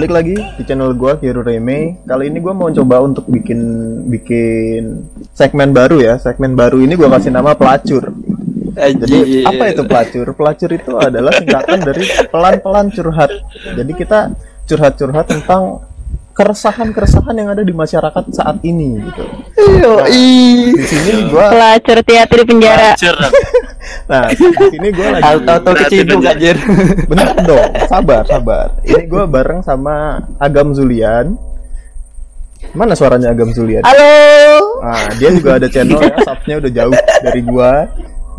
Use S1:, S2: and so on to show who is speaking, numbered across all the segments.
S1: Balik lagi di channel gua Kiru Reme. Kali ini gua mau coba untuk bikin bikin segmen baru ya. Segmen baru ini gua kasih nama pelacur. Jadi apa itu pelacur? Pelacur itu adalah singkatan dari pelan-pelan curhat. Jadi kita curhat-curhat tentang keresahan-keresahan yang ada di masyarakat saat ini gitu. Nah, di sini gua
S2: Pelacur teater di penjara.
S3: Pelacur.
S1: nah, di sini gua lagi
S4: Auto-auto keciduk anjir.
S1: Bener dong, sabar, sabar. Ini gue bareng sama Agam Zulian. Mana suaranya Agam Zulian?
S2: Halo.
S1: Nah, dia juga ada channel ya, subnya udah jauh dari gua.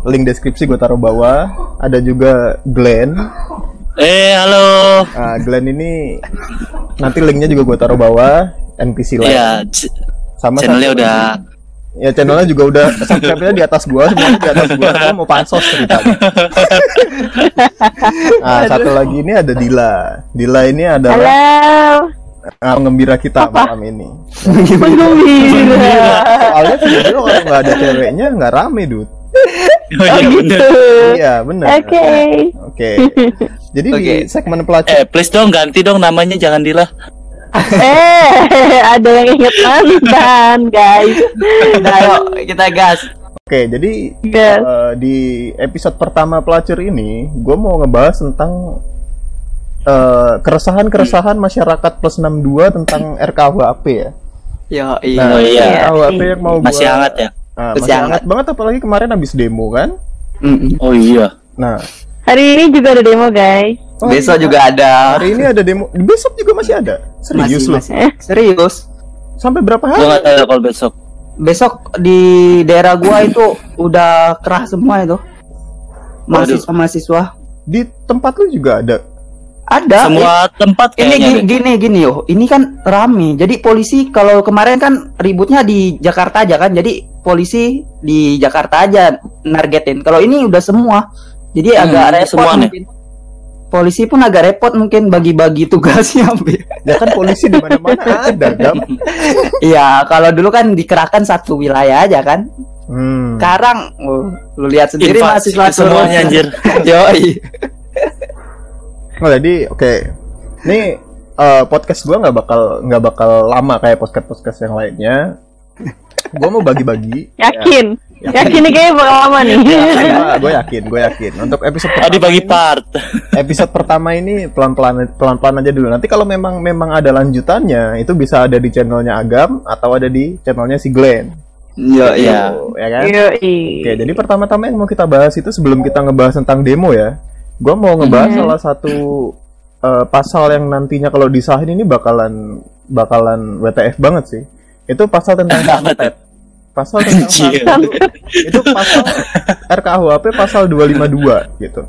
S1: Link deskripsi gue taruh bawah. Ada juga Glenn.
S3: Eh, halo.
S1: Nah, Glenn ini nanti linknya juga gue taruh bawah. NPC lain.
S3: Iya, c-
S1: sama
S3: channelnya
S1: satu
S3: udah.
S1: Ya channelnya juga udah subscribe-nya di atas gua, semuanya di atas gua. Gua mau pansos ceritanya. Nah, satu lagi ini ada Dila. Dila ini adalah
S2: Halo.
S1: Ah, pengembira kita malam ini.
S2: Penggembira.
S1: Soalnya video kalau nggak ada ceweknya nggak rame, Dut.
S3: Oh, iya, bener.
S1: Iya, benar.
S2: Oke.
S1: Oke. Jadi di
S4: Oke.
S1: segmen pelacur
S3: Eh, please dong ganti dong namanya jangan Dila.
S2: Eh, ada yang inget mantan, guys.
S4: Yuk kita gas.
S1: Oke, jadi
S2: Gas.
S1: eh, di episode pertama pelacur ini, gue mau ngebahas tentang eh, keresahan-keresahan masyarakat plus 62 tentang RKUHP ya.
S4: Yo,
S1: Nah,
S4: iya.
S3: Oh, iya.
S1: RKUHP yang mau gua-
S3: Masih hangat ya?
S1: Nah,
S4: Masih
S1: masih
S4: hangat.
S1: hangat banget apalagi kemarin habis demo kan.
S4: Mm-mm.
S3: Oh iya.
S1: Nah,
S2: Hari ini juga ada demo, guys.
S1: oh,
S4: Besok
S1: iya.
S4: juga ada.
S1: hari ini ada demo. Besok juga masih ada. Serius
S4: Masih,
S1: loh.
S4: masih. Serius.
S1: Sampai berapa
S3: Gua
S1: hari?
S3: nggak tahu kalau besok.
S4: Besok di daerah gua itu udah kerah semua itu. Mahasiswa-mahasiswa.
S1: Di tempat lu juga ada.
S4: Ada.
S3: Semua tempat
S4: ini gini, gini gini yo ini kan rame jadi polisi kalau kemarin kan ributnya di Jakarta aja kan jadi polisi di Jakarta aja nargetin kalau ini udah semua jadi
S3: Hmm,
S4: agak repot
S3: semua nih.
S4: polisi pun agak repot mungkin bagi-bagi tugasnya.
S1: Ya kan polisi di mana-mana ada, Gam.
S4: iya kalau dulu kan dikerahkan satu wilayah aja kan
S1: Hmm.
S4: sekarang oh, lu lihat sendiri
S3: Invasi
S4: mahasiswa
S3: semuanya, anjir.
S4: Yoi.
S1: Oh, jadi oke. Ini eh, podcast gua nggak bakal nggak bakal lama kayak podcast podcast yang lainnya. Gua mau bagi-bagi.
S2: Yakin.
S1: Ya,
S2: Yakin nih kayaknya bakal lama nih.
S1: gue yakin, gue yakin. Untuk episode pertama,
S3: dibagi
S1: ini,
S3: part.
S1: episode pertama ini pelan-pelan pelan-pelan aja dulu. Nanti kalau memang memang ada lanjutannya, itu bisa ada di channelnya Agam atau ada di channelnya si Glenn.
S4: Yo, iya.
S1: Tuh, ya kan?
S2: Yoi.
S1: Oke, jadi pertama-tama yang mau kita bahas itu sebelum kita ngebahas tentang demo ya, gue mau ngebahas
S2: Mhm.
S1: salah satu eh, pasal yang nantinya kalau disahin ini bakalan bakalan WTF banget sih. Itu pasal tentang santet. Pasal tentang santet. itu pasal RKUHP pasal 252 gitu.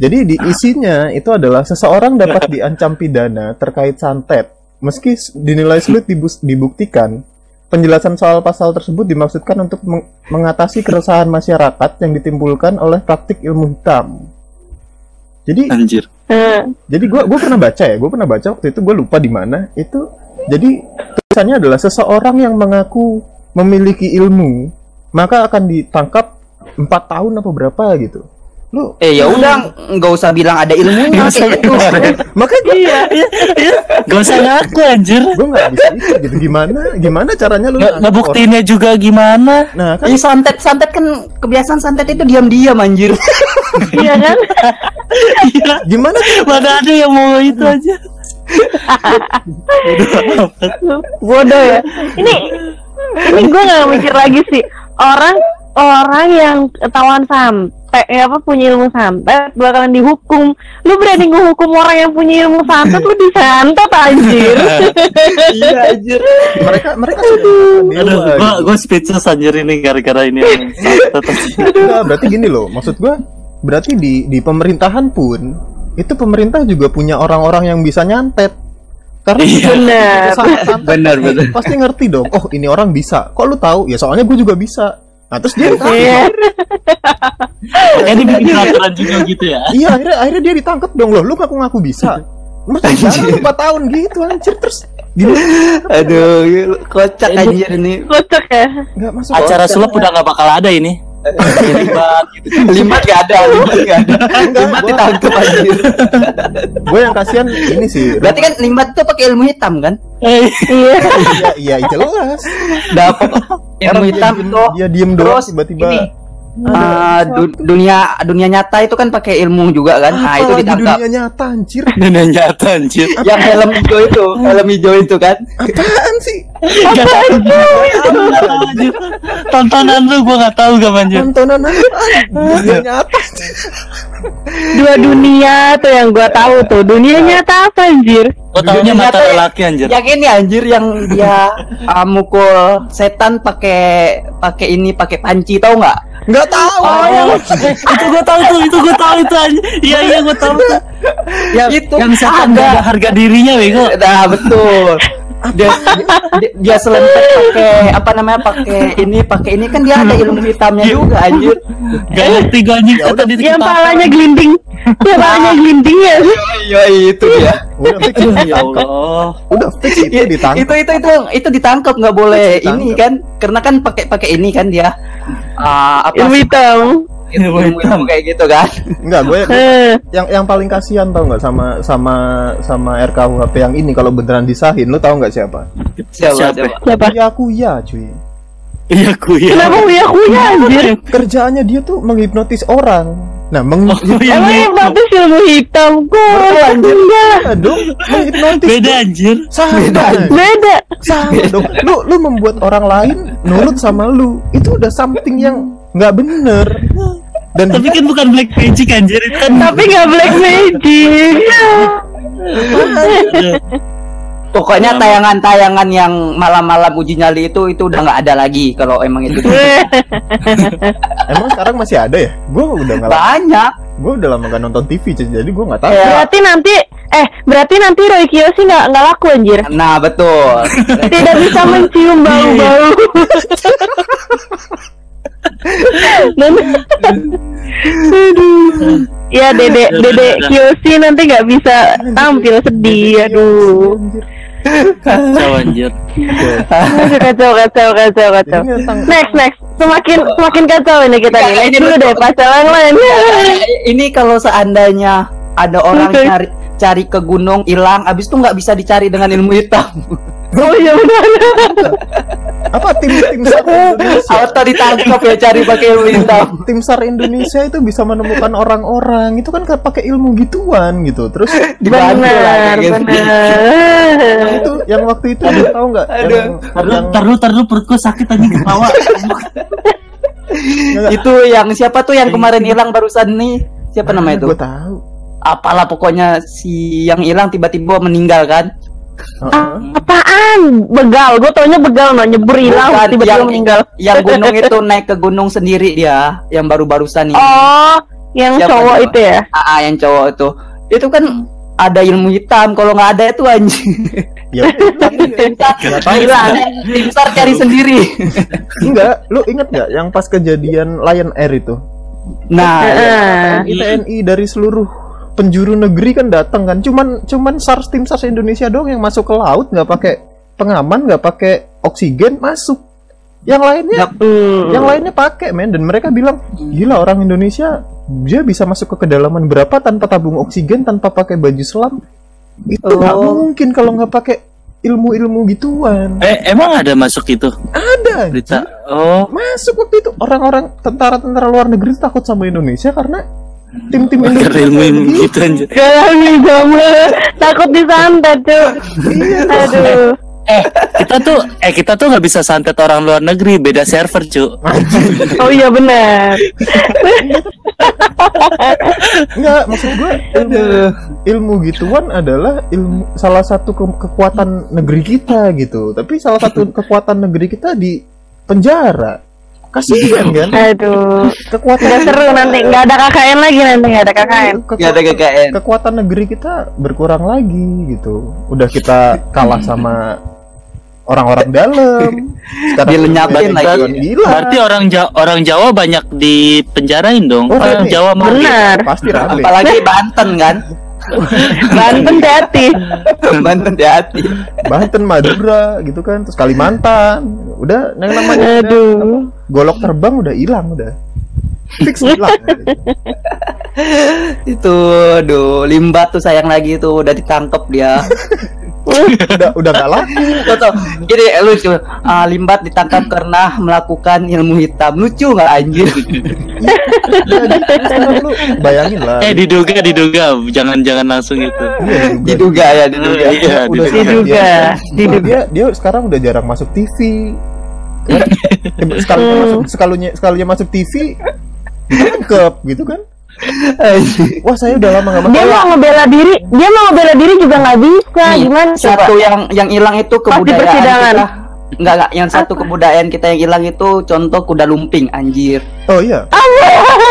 S1: Jadi di isinya itu adalah seseorang dapat diancam pidana terkait santet meski dinilai sulit dibuktikan. Penjelasan soal pasal tersebut dimaksudkan untuk meng- mengatasi keresahan masyarakat yang ditimbulkan oleh praktik ilmu hitam. Jadi
S3: Anjir.
S2: Eh,
S1: jadi gua gua pernah baca ya, gua pernah baca waktu itu gue lupa di mana itu. Jadi tulisannya adalah seseorang yang mengaku memiliki ilmu maka akan ditangkap empat tahun apa berapa gitu. Lu
S4: Eh ya udah nggak usah bilang ada ilmunya kayak gitu.
S1: makanya gue
S3: Iya, iya, iya. Gak usah ngaku anjir.
S1: gue nggak bisa itu gitu gimana gimana caranya lu
S3: Nggak
S1: nangkep
S3: ngebuktiinnya juga gimana?
S1: Nah kan
S4: Ini santet santet kan kebiasaan santet itu diam-diam anjir.
S2: Iya kan?
S3: Iya.
S1: gimana
S3: Mana ada yang mau itu aja.
S2: Bodoh ya. Ini ini gue nggak mikir lagi sih. Orang orang yang ketahuan sampai ya apa punya ilmu santet bakalan dihukum. Lu berani ngehukum orang yang punya ilmu santet lu disantet anjir.
S4: iya anjir.
S1: mereka mereka
S3: Aduh,
S1: dewa,
S3: gua gua speechless anjir ini gara-gara ini.
S1: Enggak, berarti gini loh maksud gue berarti di di pemerintahan pun itu pemerintah juga punya orang-orang yang bisa nyantet karena
S3: Iya.
S2: Bener.
S1: santet
S4: Benar, benar.
S1: pasti ngerti dong oh ini orang bisa kok lu tahu ya soalnya gue juga bisa nah terus dia ditangkap.
S2: Iya.
S3: Ini bikin peraturan juga gitu ya.
S1: iya akhirnya akhirnya dia ditangkap dong loh lu ngaku ngaku bisa Mas jangan empat tahun gitu anjir terus
S4: Aduh, kocak anjir ini.
S2: Kocak ya.
S1: nggak masuk
S3: Acara sulap udah nggak bakal ada ini. Libat gitu.
S4: Limat gak ada, limat gak ada.
S1: Enggak,
S4: Limat
S1: gua-
S4: ditangkap anjir.
S1: gue yang kasihan ini sih
S4: Berarti kan limat tuh pakai ilmu hitam kan?
S3: Eh,
S2: Iya.
S1: iya iya jelas
S4: Dapat ilmu hitam itu.
S1: dia diem doang
S4: Terus
S1: tiba-tiba
S4: eh, du- dunia dunia nyata itu kan pakai ilmu juga kan? Nah, itu ditangkap.
S1: dunia nyata anjir
S3: dunia nyata anjir.
S4: Yang helm hijau itu, helm hijau itu kan?
S1: apaan sih
S3: tahu. Gak tahu, anjir. Tontonan lu gua gak tahu gak anjir.
S1: tontonan apa dunia nyata
S2: Dua dunia tuh yang gua tahu tuh. Dunia nyata apa anjir?
S3: Gua
S4: Dunia
S3: mata
S4: nyata-
S3: lelaki anjir.
S4: Yang ini anjir yang dia uh, mukul setan pakai pakai ini pakai panci tahu nggak?
S1: Nggak tahu
S3: Oh, eh, itu gua tahu tuh, itu gua tahu itu anjir. Iya iya gua tahu. Ya,
S4: Itu
S3: yang setan
S4: ada.
S3: gak ada harga dirinya bego.
S4: Nah betul. Dia, dia, dia selempet pakai apa namanya pakai ini pakai ini kan dia ada ilmu hitamnya juga anjir.
S3: Gak ngerti gua anjing
S1: Ya
S2: Yang palanya gelinding. Yang palanya gelinding ya.
S4: Iya itu dia.
S1: Udah fix
S3: Ya Allah.
S1: udah fix itu
S4: Itu
S1: ditangkap
S4: itu itu itu, itu ditangkap nggak boleh
S1: Ditangkap.
S4: ini kan karena kan pakai pakai ini kan dia Ah, apa
S2: Ilmu hitam.
S4: ilmu, ilmu kayak gitu kan.
S1: Enggak, gue
S2: Eh,
S1: yang yang paling kasihan tau nggak sama sama sama RKUHP yang ini kalau beneran disahin, lu tahu nggak siapa?
S4: Siapa
S3: Siapa?
S4: siapa?
S2: Siapa?
S1: Ya aku ya, cuy.
S3: Iya ku ya.
S2: Kenapa uya kuya anjir?
S1: Kerjaannya dia tuh menghipnotis orang. Nah, meng
S3: Oh, iya,
S2: Emang
S3: Bu.
S2: yang bagus ilmu hitam kok anjir.
S1: Iya menghipnotis.
S3: Beda anjir.
S1: Sama,
S2: Beda.
S1: sama dong. Lu lu membuat orang lain nurut sama lu. Itu udah something yang nggak bener. Dan
S3: Tapi kan bukan black magic anjir itu kan.
S2: Tapi nggak black magic.
S4: Pokoknya tayangan-tayangan yang malam-malam uji nyali itu itu udah nggak ada lagi kalau emang itu
S1: emang sekarang masih ada ya? Gue udah nggak
S4: banyak.
S1: gue udah lama nggak nonton TV, jadi gue nggak tahu.
S4: Ya.
S2: Berarti nanti eh berarti nanti Roy Kiyoshi nggak nggak laku anjir.
S4: Nah betul.
S2: Tidak bisa mencium bau-bau. Nanti Aduh. Ya Dede Dede Kiyoshi nanti nggak bisa tampil sedih. Aduh.
S3: Kacau anjir.
S2: Kacau kacau kacau kacau. Next next. Semakin semakin kacau ini kita nih. Next dulu deh pasangan lain.
S4: ini kalau seandainya ada orang cari cari ke gunung hilang, abis itu nggak bisa dicari dengan ilmu hitam.
S2: Oh iya benar.
S1: apa tim tim SAR Indonesia?
S4: Auto ditangkap ya cari pakai ilmu hitam.
S1: tim SAR Indonesia itu bisa menemukan orang-orang itu kan pakai ilmu gituan gitu terus
S4: Dibantu lah
S2: Benar
S4: kayak gitu.
S2: benar.
S1: itu yang waktu itu lu tahu nggak
S4: Aduh.
S1: yang
S3: taruh, taruh perutku sakit anjing ketawa.
S4: itu yang siapa tuh yang kemarin hilang barusan nih? Siapa namanya itu?
S1: gue tahu
S4: Apalah pokoknya si yang hilang tiba-tiba meninggal kan?
S1: Heeh.
S2: Apaan? Begal. Gue taunya begal no nyebur hilang tiba-tiba
S4: yang,
S2: meninggal.
S4: Yang gunung itu naik ke gunung sendiri dia, yang baru-barusan ini.
S2: Oh, yang
S4: Siapa
S2: cowok itu ya?
S4: Ah, ah, yang cowok itu. Itu kan ada ilmu hitam, kalau nggak ada itu anjing.
S1: ya
S4: hilang. Tim SAR cari sendiri.
S1: enggak lu inget nggak yang pas kejadian Lion Air itu
S4: Nah,
S2: Heeh.
S1: TNI TNI dari seluruh penjuru negeri kan datang kan. Cuman cuman SAR tim SAR Indonesia doang yang masuk ke laut nggak pakai pengaman nggak pakai oksigen masuk. Yang lainnya yang lainnya pakai men. Dan mereka bilang gila orang Indonesia dia bisa masuk ke kedalaman berapa tanpa tabung oksigen tanpa pakai baju selam? Itu nggak
S4: Oh.
S1: mungkin kalau nggak pakai ilmu-ilmu gituan.
S3: Eh, emang ada masuk itu?
S1: Ada
S3: berita? Oh,
S1: masuk waktu itu. Orang-orang tentara-tentara luar negeri takut sama Indonesia karena tim-tim
S3: karena
S1: Indonesia
S3: ilmu ilmu
S1: gitu.
S3: anjir.
S2: Takut disantet tuh.
S1: Iya,
S2: Aduh.
S3: Eh, kita tuh, eh kita tuh nggak bisa santet orang luar negeri, beda server cu.
S2: Oh iya benar.
S1: Enggak, maksud gue ilmu, ilmu gituan adalah ilmu salah satu ke- kekuatan negeri kita gitu. Tapi salah satu kekuatan negeri kita di penjara. Kasihan kan?
S2: Aduh.
S1: Kekuatan
S2: Udah seru nanti nggak ada KKN lagi nanti nggak ada KKN.
S4: Nggak ada KKN.
S1: Kekuatan negeri kita berkurang lagi gitu. Udah kita kalah sama orang-orang dalam. Sekarang
S4: Dilenyakin
S1: kita
S4: lagi.
S1: Gila.
S3: Berarti orang Jawa, orang Jawa banyak dipenjarain dong.
S1: Oh,
S3: orang
S1: berarti-
S3: Jawa
S2: Benar.
S1: Pasti rame.
S4: Apalagi Banten kan?
S2: Banten hati.
S4: Banten di hati.
S1: Banten, Madura gitu kan, terus Kalimantan. Udah yang namanya
S2: Aduh.
S1: Golok terbang udah hilang udah. fix hilang.
S4: Itu aduh limbat tuh sayang lagi tuh udah ditangkep dia.
S1: Udah udah gak laku.
S4: Tuh, gini lucu. Ah, limbat ditangkap karena melakukan ilmu hitam. Lucu nggak anjir
S1: Jadi, sekarang lu bayangin lah.
S3: Eh diduga diduga, jangan jangan langsung itu.
S1: Iya,
S4: diduga. Ya diduga.
S3: Iya,
S1: udah
S3: diduga.
S2: Diduga,
S1: dia,
S2: diduga.
S1: dia dia sekarang udah jarang masuk TV Kan? sekalinya
S2: Hmm.
S1: masuk sekalinya sekalinya masuk TV ditangkep gitu kan wah saya udah lama gak
S2: Dia mau ngebela diri, dia mau ngebela diri juga nggak bisa.
S4: Nih,
S2: Gimana coba?
S4: satu yang yang hilang itu kebudayaan kita Enggak, enggak, yang satu kebudayaan kita yang hilang itu contoh kuda lumping anjir.
S1: oh iya
S2: Ah,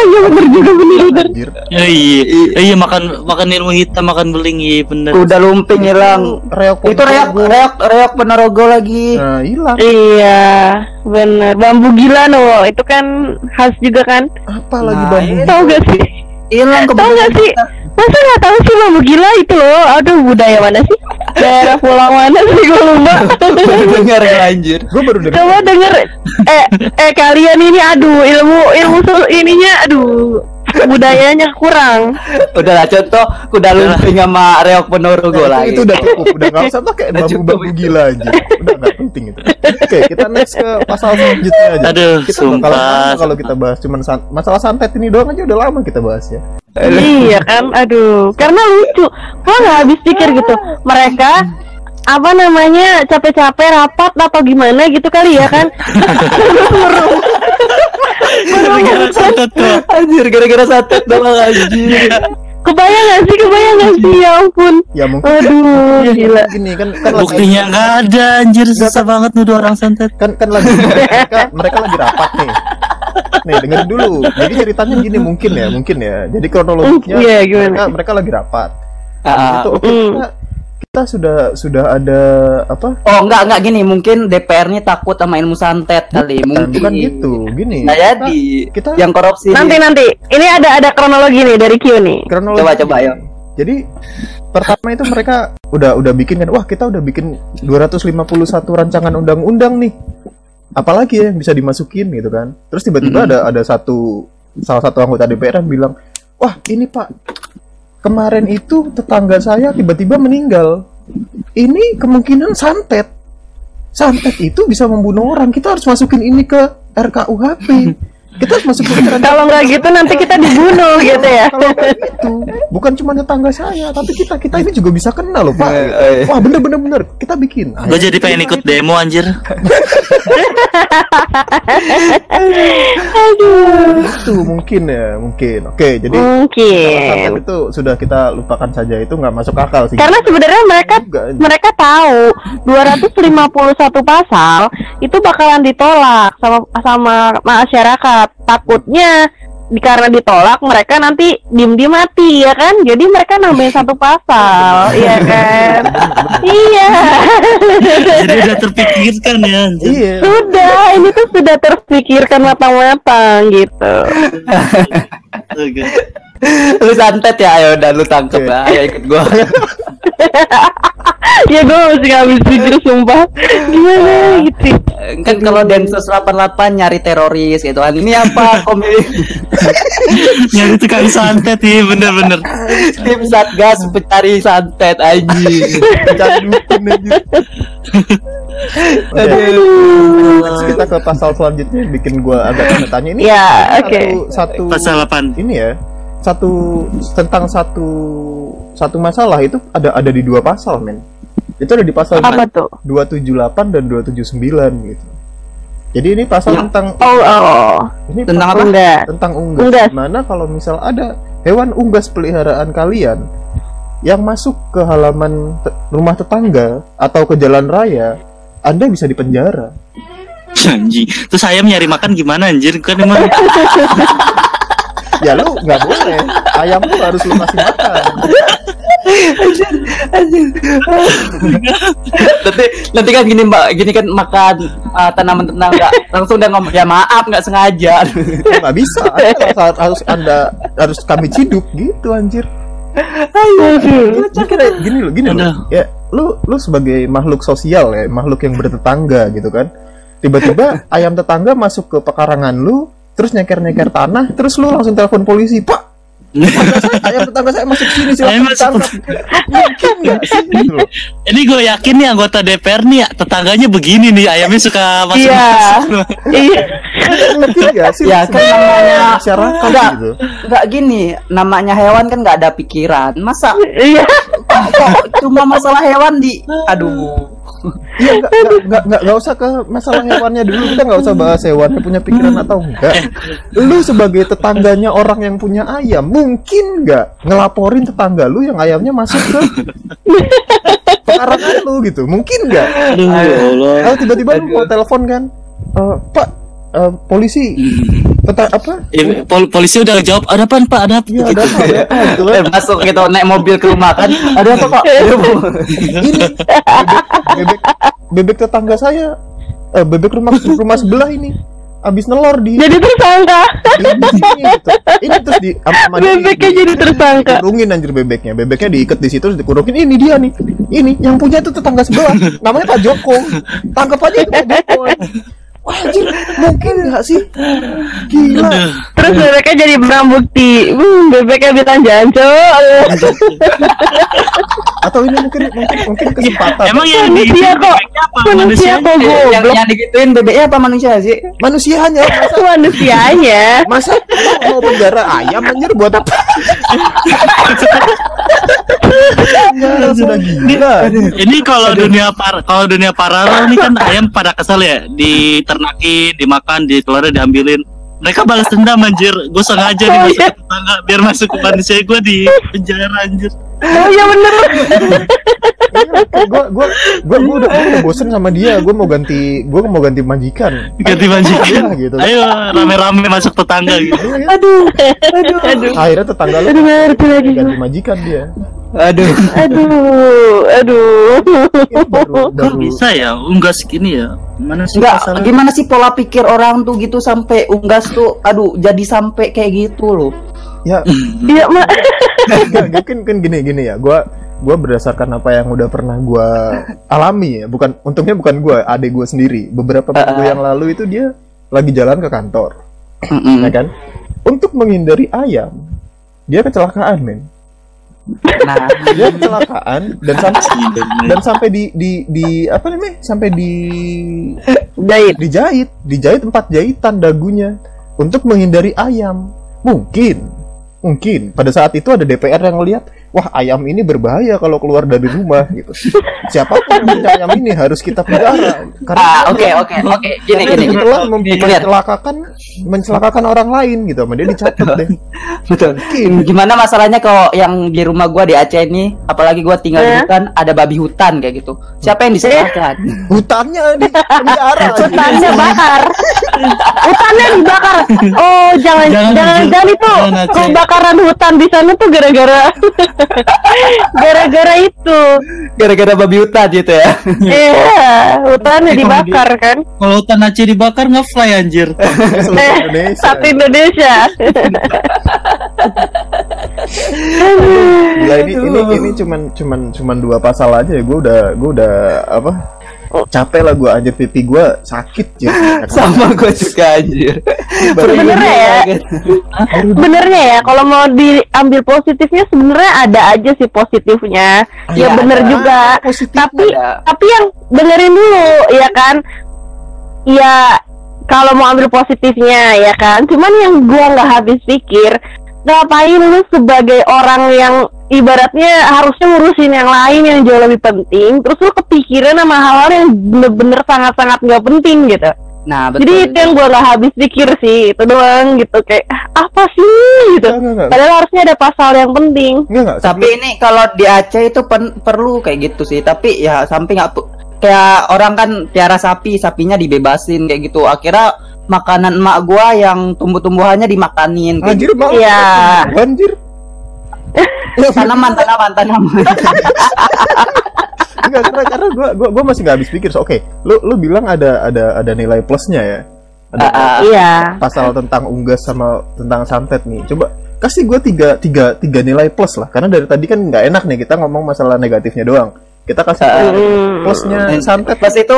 S2: iya bener juga bener.
S1: anjir
S3: Ya, iya, Eh, iya makan makan ilmu hitam, makan beling, iya bener.
S4: Kuda lumping hilang.
S1: reok
S4: Itu reok reok reok Ponorogo lagi.
S1: nah hilang
S2: Iya, bener. Bambu gila no, itu kan khas juga kan.
S1: apa lagi
S4: Nah,
S1: bambu
S4: itu.
S2: Tahu gak sih?
S4: Hilang
S2: Tahu gak sih? Masa nggak tahu sih bambu gila itu loh? Aduh, budaya mana sih? Daerah pulau mana sih gue lupa.
S4: Baru dengar ya anjir.
S1: gue baru dengar
S2: Coba denger eh eh kalian ini aduh ilmu ilmu ininya aduh budayanya kurang.
S4: Udah lah contoh kuda lumping sama reok Ponorogo
S1: Nah,
S4: lagi.
S1: itu, udah cukup udah nggak usah pakai
S4: Udah
S1: bambu
S4: cukup
S1: bambu gila aja udah nggak penting itu oke kita next ke pasal selanjutnya aja
S3: Aduh,
S1: kita lama kalau kita bahas cuman san- masalah santet ini doang aja udah lama kita bahas ya
S2: iya kan, aduh, karena lucu. Gua nggak habis pikir gitu. Mereka apa namanya capek-capek rapat atau gimana gitu kali ya kan?
S3: Gara-gara santet tuh.
S4: Anjir gara-gara santet doang anjir.
S2: Kebayang gak sih, kebayang gak sih, ya ampun.
S1: ya mungkin
S2: Aduh, gila.
S1: gini kan kan
S3: Buktinya nggak ada, anjir susah banget nuduh orang santet.
S1: kan kan lagi mereka, mereka lagi rapat nih nih dengerin dulu jadi ceritanya gini mungkin ya mungkin ya jadi kronologinya
S2: gimana?
S1: mereka mereka lagi rapat
S4: Ah,
S1: itu oke
S2: mm.
S1: kita, kita sudah sudah ada apa
S4: Oh enggak enggak gini mungkin DPR-nya takut sama ilmu santet kali
S1: bukan,
S4: mungkin.
S1: bukan gitu gini
S4: Nah, jadi
S1: kita
S4: yang korupsi.
S2: Nanti nanti, ini ada ada kronologi nih dari Q nih.
S1: kronologi
S4: Coba, coba, ayo.
S1: jadi pertama itu mereka udah udah bikin kan wah kita udah bikin 251 rancangan undang-undang nih apalagi ya yang bisa dimasukin gitu kan. Terus tiba-tiba ada ada satu salah satu anggota DPR yang bilang wah ini pak kemarin itu tetangga saya tiba-tiba meninggal. Ini kemungkinan santet. Santet itu bisa membunuh orang. Kita harus masukin ini ke RKUHP kita harus masukin ke
S2: Kalau nggak gitu nanti kita dibunuh gitu ya.
S1: kalau kayak gitu bukan cuma tetangga saya tapi kita kita ini juga bisa kena loh pak
S4: Eh, eh.
S1: wah bener bener bener kita bikin
S3: Gue jadi pengen ikut demo anjir.
S1: itu mungkin ya mungkin oke jadi
S2: Mungkin.
S1: itu sudah kita lupakan saja itu nggak masuk akal sih
S2: Karena sebenarnya mereka mereka tahu 251 pasal itu bakalan ditolak sama sama masyarakat. Takutnya di karena ditolak mereka nanti diem-diem mati ya kan? Jadi mereka nambahin satu pasal iya kan? Iya.
S3: Jadi udah terpikirkan ya
S1: iya.
S2: Sudah ini tuh sudah terpikirkan matang-matang gitu.
S4: Lu santet ya ayo dan lu tangkep ya ayo ikut gua.
S2: Ya gue masih nggak habis pikir sumpah. Gimana gitu
S4: kan kalau Densus 88 nyari teroris gitu kan ini apa komedi
S3: Nyari tukang santet iya bener-bener.
S4: tim satgas pencari santet anjing
S1: cari dukun aja Oke. Next kita ke pasal selanjutnya yang bikin gua agak tanda tanya ini
S2: Ya,
S1: satu,
S2: oke.
S1: satu
S3: Pasal 8.
S1: ini ya satu tentang satu satu masalah itu ada ada di dua pasal men itu ada di pasal
S2: apa tuh
S1: 278 dan 279 gitu jadi ini pasal
S4: Yang-
S1: tentang
S2: oh oh
S1: ini
S4: Tentang apa?
S2: enggak
S1: tentang unggas.
S2: Unggas.
S1: Di mana kalau misal ada hewan unggas peliharaan kalian yang masuk ke halaman te- rumah tetangga atau ke jalan raya, Anda bisa dipenjara.
S3: Anjing. Terus ayam nyari makan gimana anjir? Kan emang
S1: Ya lu nggak boleh. Ayam tuh harus lu kasih makan.
S4: Nanti nanti kan gini mbak gini kan makan uh, tanaman tetangga langsung dia ngomong ya maaf nggak sengaja
S1: nggak bisa. Anda harus, harus Anda harus kami ciduk gitu anjir. Mikirnya gini loh, gini loh. Ya, lu lu sebagai makhluk sosial ya, makhluk yang bertetangga gitu kan. Tiba-tiba ayam tetangga masuk ke pekarangan lu, terus nyeker-nyeker tanah, terus lu langsung telepon polisi, Pak. Tetangga saya, ayam tetangga saya masuk sini
S3: Ayam
S1: silakan
S3: masuk-.
S1: Mungkin nggak sih? Gitu.
S3: Ini gue yakin nih anggota DPR nih ya, tetangganya begini nih, ayamnya suka masuk.
S2: Iya. Iya.
S1: Mungkin nggak sih?
S4: Ya, kan namanya-
S1: masyarakat
S4: Enggak.
S1: gitu.
S4: Nggak gini, namanya hewan kan nggak ada pikiran. Masa
S2: Iya.
S4: kok cuma masalah hewan di aduh.
S1: Iya nggak nggak nggak nggak usah ke masalah hewannya dulu kita nggak usah bahas hewannya punya pikiran atau enggak. Lu sebagai tetangganya orang yang punya ayam mungkin nggak ngelaporin tetangga lu yang ayamnya masuk ke pekarangan lu gitu mungkin nggak?
S3: Aduh, ya Allah.
S1: Kalau tiba-tiba lu mau telepon kan, "Eh, Pak eh, polisi tetang apa?
S3: Eh, pol- polisi udah jawab, ada apa Pak? Ada apa?
S1: Iya ada apa? Ada apa? Gitu kan.
S4: Eh, masuk gitu naik mobil ke rumah kan. Ada apa, Pak?
S1: Ini bebek, bebek bebek tetangga saya, eh, bebek rumah rumah sebelah ini habis nelor di
S2: Jadi tersangka.
S1: gitu. ini terus di sama-
S2: Bebeknya
S1: di-
S2: jadi tersangka.
S1: dikurungin anjir bebeknya bebeknya diikat di situ terus dikurungin ini dia nih ini yang punya itu tetangga sebelah namanya Pak Joko tangkap aja itu Pak Joko Wah, anjir mungkin nggak sih gila.
S2: Terus bebeknya jadi barang bukti. Hmm, bebeknya bilang janco.
S1: atau ini mungkin mungkin mungkin kesempatan
S3: Emang yang di
S2: Manusia kok. Manusia kok
S4: yang,
S2: goblok.
S4: yang digituin bebeknya apa manusia sih?
S1: manusianya masa
S2: Manusianya.
S1: masa mau penjara ayam anjir buat apa sudah gila
S3: Ini kalau dunia par kalau dunia paralel nih kan ayam pada kesel ya, diternakin, dimakan, dikeluarin, diambilin. Mereka balas dendam anjir. Gue sengaja
S2: Oh,
S3: nih masuk
S2: iya.
S3: ke tetangga biar masuk ke manusia gue di penjara anjir.
S2: Oh iya bener.
S1: gue gue gue gue udah, gua udah bosen sama dia gue mau ganti gue mau ganti majikan
S3: Ganti majikan.
S1: Iya, gitu.
S3: Ayo rame-rame masuk tetangga gitu.
S2: Aduh. Aduh. Aduh.
S1: akhirnya tetangga lu
S2: Aduh, ngerti lagi.
S1: ganti majikan dia
S4: Aduh.
S2: Aduh. Aduh.
S1: Baru
S3: bisa ya unggas gini ya? Mana sih
S4: Enggak,
S3: masalah?
S4: gimana sih pola pikir orang tuh gitu sampai unggas tuh aduh jadi sampai kayak gitu loh.
S1: ya
S2: Iya, Mak.
S1: mungkin kan gini gini ya gue gue berdasarkan apa yang udah pernah gue alami ya bukan untungnya bukan gue adik gue sendiri beberapa minggu yang lalu itu dia lagi jalan ke kantor ya kan untuk menghindari ayam dia kecelakaan men
S4: Nah,
S1: dia kecelakaan dan sampai dan sampai di di di apa namanya? Sampai di
S2: Jahit.
S1: dijahit dijahit empat jahitan dagunya. Untuk menghindari ayam. Mungkin. Mungkin. Pada saat itu ada DPR yang melihat wah ayam ini berbahaya kalau keluar dari rumah gitu siapa pun yang punya ayam ini harus kita pelihara karena
S4: ah, oke
S1: telah-
S4: oke oke. Gini gini.
S1: telah
S4: Gini, clear.
S1: mencelakakan mencelakakan orang lain gitu sama dia dicatat deh
S4: Betul. Gimana masalahnya kalau yang di rumah gua di Aceh ini, apalagi gua tinggal di
S2: Eh?
S4: hutan, ada babi hutan kayak gitu. Siapa yang disalahkan?
S1: hutannya dipelihara
S2: Hutannya bakar. Hutannya dibakar. Oh, jangan
S3: Jangan,
S2: jangan jangan itu.
S3: Jangan.
S2: Kebakaran hutan di sana tuh gara-gara gara-gara itu.
S4: Gara-gara babi hutan gitu ya.
S2: Iya, hutannya
S3: Tapi kalau
S2: dibakar kan.
S3: Kalau hutan Aceh dibakar nge-fly anjir.
S1: seluruh
S2: Eh,
S1: Indonesia
S2: satu Indonesia.
S1: Gila ini ini ini cuman cuman cuman dua pasal aja ya gue udah gue udah apa capek lah gue anjir pipi gue sakit ya
S4: Sama gua juga anjir.
S2: Sebenarnya ya, sebenarnya ya kalau mau diambil positifnya sebenarnya ada aja sih positifnya. Ya
S4: Iya,
S2: bener
S4: ada.
S2: juga. Tapi
S4: ada.
S2: tapi yang dengerin dulu ya kan. Ya kalau mau ambil positifnya ya kan. Cuman yang gua nggak habis pikir ngapain lu sebagai orang yang ibaratnya harusnya ngurusin yang lain yang jauh lebih penting terus lu kepikiran sama hal-hal yang bener-bener sangat-sangat nggak penting gitu
S4: Nah, betul.
S2: jadi itu yang gue gak habis pikir sih itu doang gitu kayak "Ah, apa sih gitu
S1: Enggak, enggak, enggak.
S2: padahal harusnya ada pasal yang penting
S1: Enggak, enggak.
S4: Tapi ini kalau di Aceh itu pen- perlu kayak gitu sih. Tapi ya sampai nggak kayak orang kan piara sapi, sapinya dibebasin kayak gitu. Akhirnya makanan emak gua yang tumbuh-tumbuhannya dimakanin
S1: Anjir,
S4: gitu.
S1: mau
S2: Iya.
S1: Anjir. Ya,
S4: Tanaman, tanaman, tanaman.
S1: enggak karena karena gua gua gua masih nggak habis pikir so oke lu lu bilang ada ada ada nilai plusnya ya ada
S4: Ah, ah.
S2: iya
S1: pasal tentang unggas sama tentang santet nih coba kasih gua tiga tiga tiga nilai plus lah karena dari tadi kan nggak enak nih kita ngomong masalah negatifnya doang kita kasih.
S2: Hmm.
S1: plusnya santet
S4: Plus itu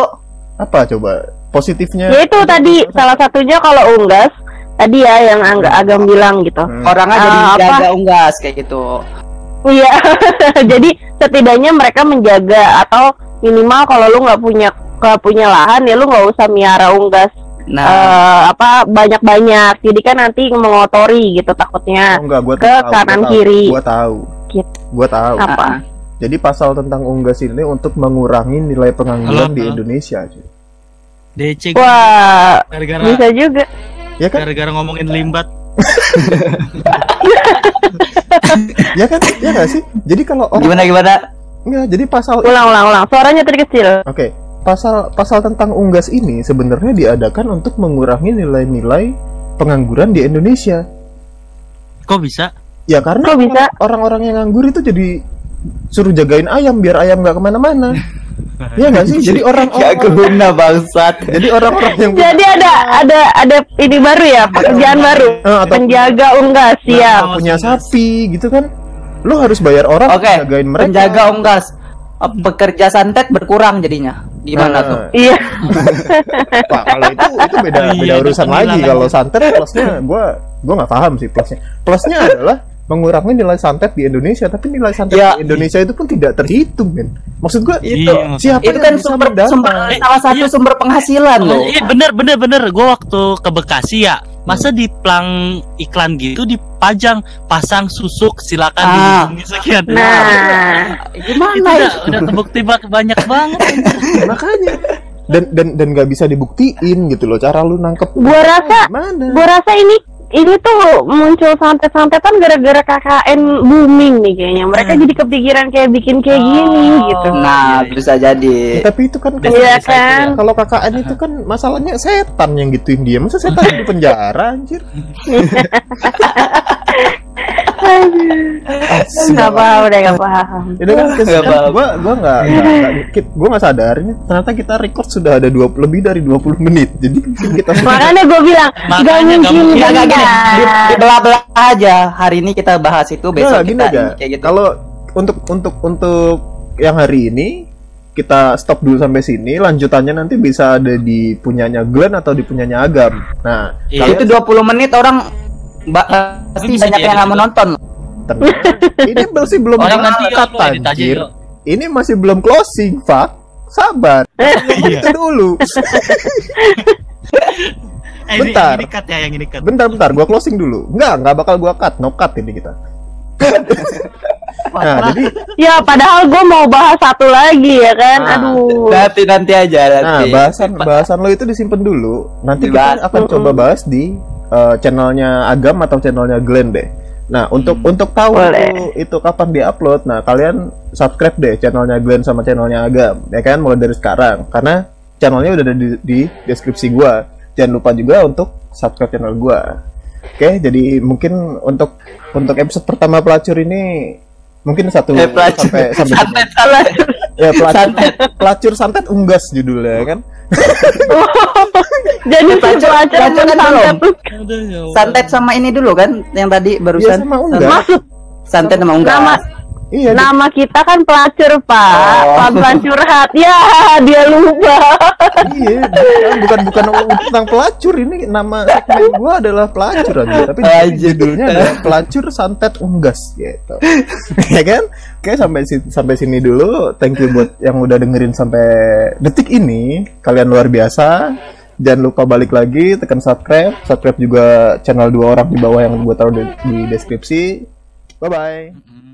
S1: apa coba positifnya
S2: ya itu tadi salah satunya kalau unggas tadi ya yang agak agam bilang gitu
S1: Hmm.
S4: Orangnya jadi
S2: Ah, apa?
S4: jaga unggas kayak gitu.
S2: Iya, jadi setidaknya mereka menjaga atau minimal kalau lu nggak punya nggak punya lahan ya lu nggak usah miara unggas
S4: Nah,
S2: eh, apa banyak-banyak. Jadi kan nanti mengotori gitu takutnya.
S1: Oh, enggak, gua
S2: ke
S1: tahu, gua
S2: kanan
S1: tahu,
S2: kiri.
S1: Gua tahu.
S2: Gitu.
S1: Gua tahu.
S2: Apa?
S4: ah,
S1: Jadi pasal tentang unggas ini untuk mengurangi nilai pengangguran
S3: Halo,
S1: di. Indonesia, cuy.
S3: DC
S2: Wah,
S3: gara-gara
S2: bisa juga.
S1: Ya kan?
S3: gara-gara ngomongin limbat.
S1: Ya kan? Ya nggak sih? Jadi kalau orang
S4: gimana gimana?
S1: enggak, jadi pasal
S2: Ulang, ulang, ulang. Suaranya tadi kecil.
S1: Oke, pasal pasal tentang unggas ini sebenarnya diadakan untuk mengurangi nilai-nilai pengangguran di Indonesia.
S3: Kok bisa?
S1: Ya karena
S2: Kok bisa?
S1: orang-orang yang nganggur itu jadi suruh jagain ayam biar ayam nggak ke mana-mana. Iya nggak sih? Jadi
S4: Gak
S1: orang-orang
S4: guna bangsat.
S1: jadi orang-orang yang
S2: Jadi ada ada ada ini baru ya, pekerjaan baru.
S1: Eh, atau
S2: Penjaga unggas, siap.
S3: Nah,
S1: punya sapi gitu kan, lo harus bayar orang
S4: Oke,
S1: untuk jagain mereka.
S4: penjaga unggas. Eh, Pekerja santet berkurang jadinya. Gimana
S1: Nah,
S4: tuh?
S2: Iya.
S1: Pak, kalau itu itu beda
S3: Iya,
S1: beda urusan lagi. Kalau santet plusnya gua gua nggak paham sih plusnya. Plusnya adalah mengurangi nilai santet di Indonesia, tapi nilai santet
S4: Ya.
S1: di Indonesia itu pun tidak terhitung, men. Maksud gua
S4: Itu
S3: Iya,
S1: siapa
S4: itu kan sumber, sumber
S3: Eh,
S4: salah satu
S3: iya.
S4: sumber penghasilan loh.
S3: Iya bener bener bener. Gue waktu ke Bekasi ya, masa di plang iklan gitu dipajang pasang susuk silakan
S4: Ah.
S3: dihubungi sekian.
S2: Nah,
S3: itu
S4: Gimana
S3: udah,
S4: itu?
S3: udah terbukti bak- banyak banget.
S1: Makanya dan dan dan nggak bisa dibuktiin gitu loh cara lu nangkep
S2: gua rasa
S1: gimana
S2: gua rasa ini ini tuh muncul santet-santetan gara-gara KKN booming nih kayaknya. Mereka jadi kepikiran kayak bikin kayak gini
S3: Oh.
S2: gitu.
S4: Nah,
S3: Iya, iya.
S4: bisa jadi.
S1: Ya, tapi itu kan
S2: Iya
S3: selesai tuh
S2: kan?
S3: ya.
S1: kalau KKN itu kan masalahnya setan yang gituin dia masa setan di penjara anjir
S2: Nggak paham udah nggak paham.
S1: itu kan
S4: Nggak
S1: kan
S4: apa-apa.
S1: gua gua nggak nggak- nggak- gua nggak sadar ini ternyata kita record sudah ada 20 lebih dari 20 menit jadi kita
S2: Makanya gue bilang gak mungkin
S3: mungkin.
S4: Enggak enggak gini. Dibelah-belah aja. Hari ini kita bahas itu, besok kita
S1: aja
S4: kayak gitu.
S1: kalau untuk untuk untuk yang hari ini kita stop dulu sampai sini lanjutannya nanti bisa ada di punyanya Glenn atau di punyanya Agam nah
S3: Iya.
S4: itu 20 menit orang ba- pasti banyak yang nggak menonton.
S1: tenang. ini masih belum
S3: Orang nanti
S1: anjir ini masih belum closing fuck sabar
S3: Iya.
S1: itu dulu
S3: Eh, ini,
S1: Bentar.
S3: Ini cut ya, yang ini cut.
S1: bentar bentar gua closing dulu enggak enggak bakal gua cut no cut ini kita nah jadi
S2: Ya padahal gue mau bahas satu lagi ya kan.
S1: Ah,
S2: Aduh.
S4: Nanti nanti aja
S1: Nah,
S4: nanti.
S1: bahasan bahasan lo itu disimpan dulu. Nanti
S4: Dibahas.
S1: kita akan coba bahas di uh, channelnya Agam atau channelnya Glenn deh. Nah, untuk untuk tahu
S2: Boleh.
S1: itu, itu kapan diupload, nah kalian subscribe deh channelnya Glenn sama channelnya Agam, ya kan mulai dari sekarang. Karena channelnya udah ada di, di deskripsi gua. Jangan lupa juga untuk subscribe channel gua. Oke, jadi mungkin untuk untuk episode pertama pelacur ini mungkin satu
S4: Eh, pelacur.
S1: sampai sampai
S4: Santet santet.
S1: ya pelacur
S4: Santet.
S1: pelacur santet unggas judulnya kan.
S2: Jadi
S4: pelacur
S2: pelacur
S4: kan
S2: santet
S3: ya.
S4: Santet sama ini dulu kan yang tadi
S1: Iya
S4: barusan.
S1: sama unggas.
S2: Maksud
S4: Santet sama unggas.
S2: Nama-
S1: Iya,
S2: nama kita kan pelacur pak,
S4: Oh.
S2: pelan curhat. Ya dia lupa.
S1: iya, bukan bukan bukan tentang pelacur ini nama segmen gua adalah pelacur aja, tapi
S4: Aja.
S1: judulnya adalah pelacur santet unggas gitu. ya kan? Oke, sampai si- sampai sini dulu. Thank you buat yang udah dengerin sampai detik ini. Kalian luar biasa. Jangan lupa balik lagi tekan subscribe. Subscribe juga channel dua orang di bawah yang gua taruh di, di deskripsi. Bye bye.